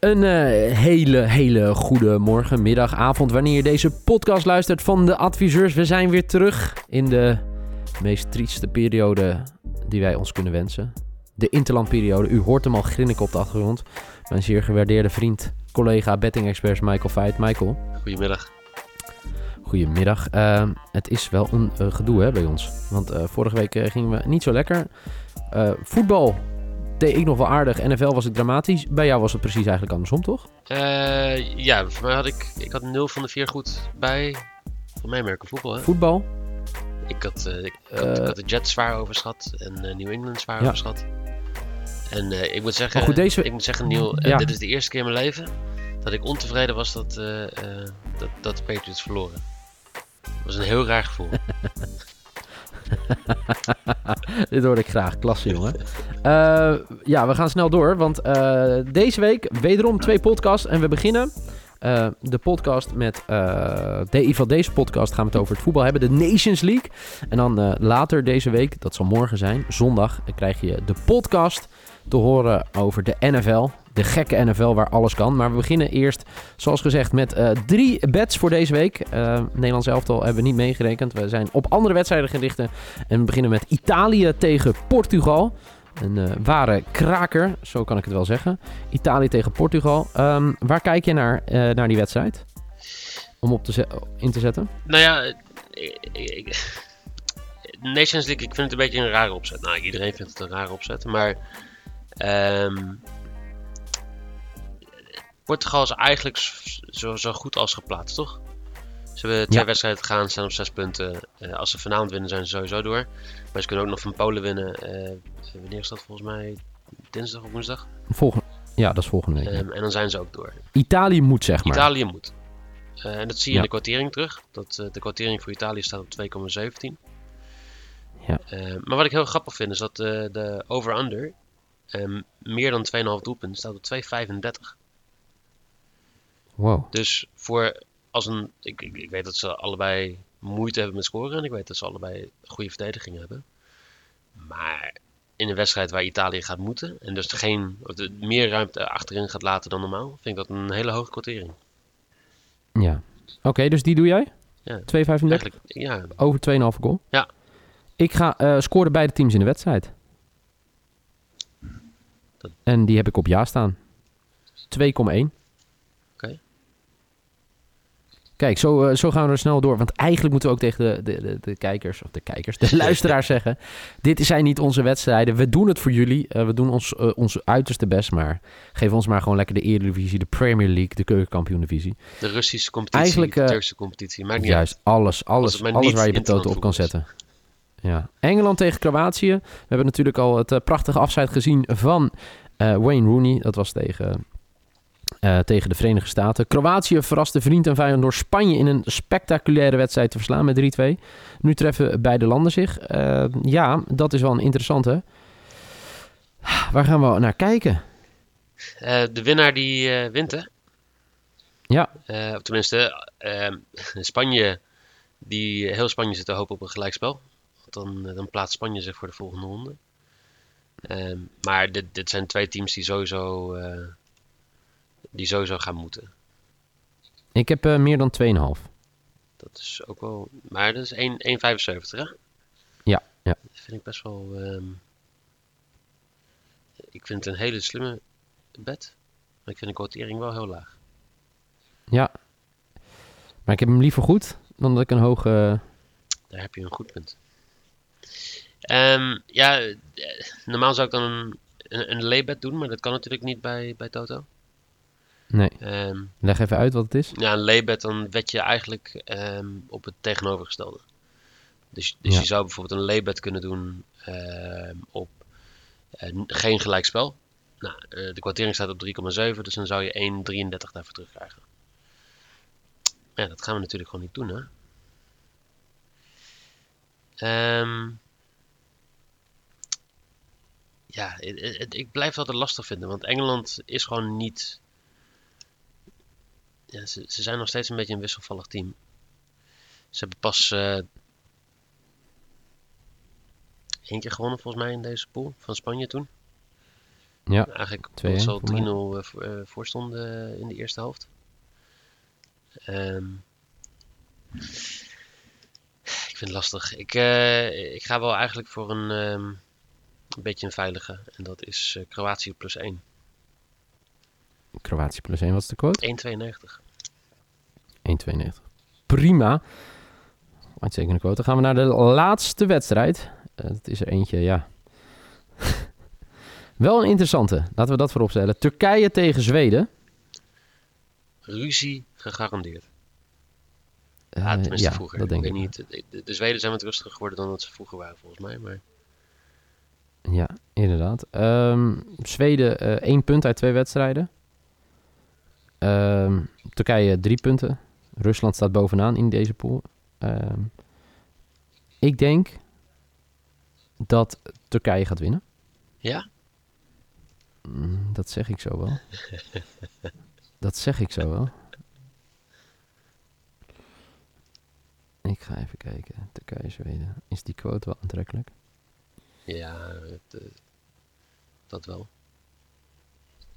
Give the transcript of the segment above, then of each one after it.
Een eh, hele, hele goede morgen, middag, avond, wanneer je deze podcast luistert van de adviseurs. We zijn weer terug in de meest trieste periode die wij ons kunnen wensen. De interlandperiode. U hoort hem al grinniken op de achtergrond. Mijn zeer gewaardeerde vriend, collega, betting-expert Michael Veit. Michael, Goedemiddag. goedemiddag. Eh, het is wel een eh, gedoe hè, bij ons. Want eh, vorige week gingen we niet zo lekker. Voetbal deed ik nog wel aardig. NFL was ik dramatisch. Bij jou was het precies eigenlijk andersom, toch? Eh, ja, voor mij had ik, ik had 0 van de 4 goed bij. Voor mij merken voetbal, hè? Voetbal. Ik had, eh, ik, ik had, ik Eh. had de Jets zwaar overschat en eh, New England zwaar Ja. overschat. En eh, ik moet zeggen, goed, deze- ik moet zeggen, Neil, eh, Ja. dit is de eerste keer in mijn leven dat ik ontevreden was dat, eh, eh, dat, dat de Patriots verloren. Dat was een heel raar gevoel. Dit hoor ik graag. Klasse, jongen. Eh, ja, we gaan snel door. Want eh, deze week wederom twee podcasts. En we beginnen eh, de podcast met... de, geval deze podcast gaan we het over het voetbal hebben. De Nations League. En dan later deze week, dat zal morgen zijn, zondag... krijg je de podcast te horen over de NFL. De gekke NFL waar alles kan. Maar we beginnen eerst, zoals gezegd, met eh, drie bets voor deze week. Eh Nederlands elftal hebben we niet meegerekend. We zijn op andere wedstrijden gericht. En we beginnen met Italië tegen Portugal. Een eh, ware kraker, zo kan ik het wel zeggen. Italië tegen Portugal. Ehm, waar kijk je naar, naar die wedstrijd? Om op te in te zetten? Nou ja, Nations League, ik vind het een beetje een rare opzet. Nou, iedereen vindt het een rare opzet, maar ehm, Portugal is eigenlijk zo, zo goed als geplaatst, toch? Ze hebben twee Ja. wedstrijden gegaan, staan op zes punten. Eh, als ze vanavond winnen, zijn ze sowieso door. Maar ze kunnen ook nog van Polen winnen. Wanneer is dat volgens mij? Dinsdag of woensdag? Volgende, ja, dat is volgende week. Ehm, en dan zijn ze ook door. Italië moet, zeg maar. Italië moet. Eh, en dat zie je Ja. in de kwartering terug. Dat, eh, de kwartering voor Italië staat op 2,17. Ja. Eh, maar wat ik heel grappig vind is dat de over-under ehm, meer dan 2,5 doelpunten staat op 2,35. Wow. Dus voor als een. Ik, ik, ik weet dat ze allebei moeite hebben met scoren. En ik weet dat ze allebei goede verdediging hebben. Maar in een wedstrijd waar Italië gaat moeten. En dus geen, of de, meer ruimte achterin gaat laten dan normaal. Vind ik dat een hele hoge kwartering. Ja. Oké, dus die doe jij? Ja. 2,35 Eigenlijk, ja, over 2,5 goal? Ja. Ik ga eh scoren beide teams in de wedstrijd. En die heb ik op ja staan. 2,1. Oké. Kijk, zo, eh, zo gaan we er snel door. Want eigenlijk moeten we ook tegen de, de, de, de kijkers, of de kijkers, de luisteraars zeggen. Dit zijn niet onze wedstrijden. We doen het voor jullie. Eh, we doen ons, eh, ons uiterste best. Maar geef ons maar gewoon lekker de Eredivisie, de Premier League, de Keukenkampioen-divisie. De Russische competitie, Eigenlijk, de Turkse competitie. Maakt niet uit. Juist, alles, Als alles, alles niet waar je toto op kan zetten. Ja. Engeland tegen Kroatië. We hebben natuurlijk al het eh, prachtige afscheid gezien van eh, Wayne Rooney. Dat was tegen, eh, tegen de Verenigde Staten. Kroatië verraste vriend en vijand door Spanje in een spectaculaire wedstrijd te verslaan met 3-2. Nu treffen beide landen zich. Ja, dat is wel een interessante. Waar gaan we naar kijken? De winnaar die wint, hè? Ja. Of tenminste, Spanje, die, heel Spanje zit te hopen op een gelijkspel. Dan, eh, dan plaatst Spanje zich voor de volgende ronde. Ehm, maar dit, dit zijn twee teams die sowieso, eh, die sowieso gaan moeten. Ik heb eh, meer dan 2,5. Dat is ook wel... Maar dat is 1 1,75 hè? Ja, ja. Dat vind ik best wel... ehm, ik vind het een hele slimme bet. Maar ik vind de quotering wel heel laag. Ja. Maar ik heb hem liever goed dan dat ik een hoge... Daar heb je een goed punt. Ehm, ja, eh, normaal zou ik dan een, een, doen, maar dat kan natuurlijk niet bij, bij Toto. Nee, Ehm, leg even uit wat het is. ja, een laybet, dan wet je eigenlijk ehm, op het tegenovergestelde. Dus, dus Ja. je zou bijvoorbeeld een laybet kunnen doen op eh, geen gelijkspel. Nou, eh, de kwartering staat op 3,7, dus dan zou je 1,33 daarvoor terugkrijgen. Ja, dat gaan we natuurlijk gewoon niet doen, hè. Ehm, ja, het- het- ik blijf het altijd lastig vinden, want Engeland is gewoon niet... Ja, ze, ze zijn nog steeds een beetje een wisselvallig team. Ze hebben pas eh één keer gewonnen volgens mij in deze pool van Spanje toen. Ja, Eigenlijk 2-1 omdat ze al voor mij. 3-0 eh, voor, eh, eh, in de eerste helft. Ehm, ik vind het lastig. Ik, ik ga wel eigenlijk voor een, ehm, een beetje een veilige. En dat is eh, Kroatië plus 1. Kroatië plus 1, wat is de quote? 1,92. 1,92. Prima. Uitstekende quote. Dan gaan we naar de laatste wedstrijd. Eh, dat is er eentje, ja. Wel een interessante. Laten we dat voorop stellen. Turkije tegen Zweden. Ruzie gegarandeerd. Eh, Ja, tenminste ja, vroeger. dat denk ik niet. De, de, de Zweden zijn wat rustiger geworden dan dat ze vroeger waren, volgens mij. Maar Ja, inderdaad. Ehm, Zweden eh, één punt uit twee wedstrijden. Ehm, Turkije drie punten. Rusland staat bovenaan in deze pool. Ehm, ik denk dat Turkije gaat winnen. ja, Mm, dat zeg ik zo wel. dat zeg ik zo wel. Ik ga even kijken. Turkije, Zweden. Is die quote wel aantrekkelijk? Ja het, eh, dat wel.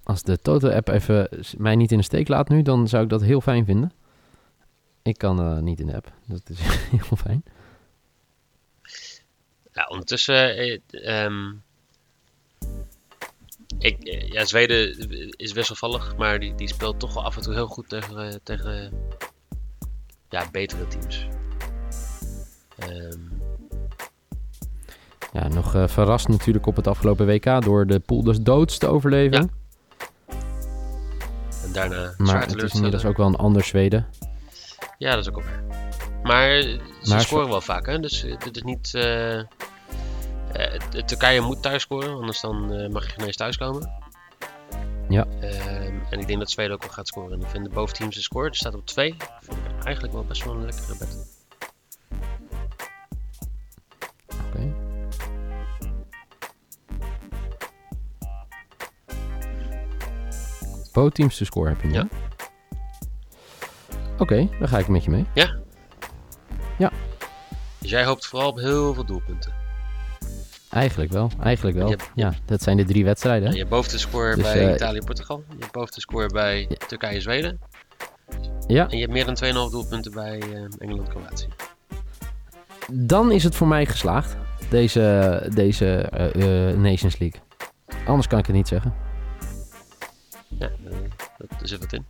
Als de Toto-app even mij niet in de steek laat nu, dan zou ik dat heel fijn vinden. Ik kan eh, niet in de app. Dat is heel fijn. Ja, ondertussen. eh, ehm, ik, ja, Zweden is wisselvallig, maar die, die speelt toch wel af en toe heel goed tegen, tegen ja, betere teams. Ehm, Ja, nog eh, verrast natuurlijk op het afgelopen WK door de pool des doods te overleven. en daarna maar het is inmiddels ook wel een ander Zweden. Ja, dat is ook wel waar. Maar ze Maar scoren wel vaak, hè? Dus eh, dit is niet. eh, eh, het- Turkije moet thuis scoren, anders dan eh, mag je geen eens thuiskomen. Ja. Ehm, en ik denk dat Zweden ook wel gaat scoren. En ik vind de boventeams de score, die staat op 2. Vind ik eigenlijk wel best wel een lekkere bet. Both teams te score heb je nu. Ja. Oké, dan ga ik met je mee. Dus jij hoopt vooral op heel veel doelpunten. Eigenlijk wel, eigenlijk wel. Hebt- Ja, dat zijn de drie wedstrijden. Ja, je hebt boven de score Dus, bij Italië-Portugal. Je hebt boven de score bij Ja. Turkije-Zweden. Ja, En je hebt meer dan 2,5 doelpunten bij eh, Engeland-Kroatië. dan is het voor mij geslaagd. Deze, deze eh, eh, Nations League. Anders kan ik het niet zeggen. Dat, er zit wat in.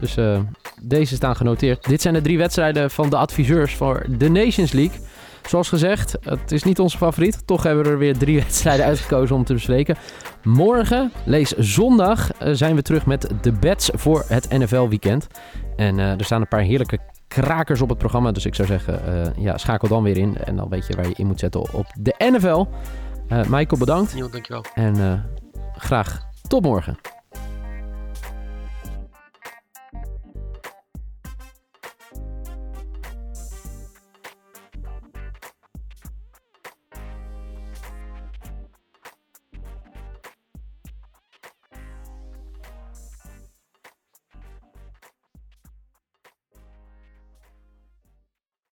Dus eh, deze staan genoteerd. Dit zijn de drie wedstrijden van de adviseurs voor de Nations League. Zoals gezegd, het is niet onze favoriet. Toch hebben we er weer drie wedstrijden uitgekozen om te bespreken. Morgen, lees zondag, eh, zijn we terug met de bets voor het NFL-weekend. En eh, er staan een paar heerlijke krakers op het programma. Dus ik zou zeggen, ja, schakel dan weer in. En dan weet je waar je in moet zetten op de NFL. Eh Michael, bedankt. Dankjewel. En graag tot morgen.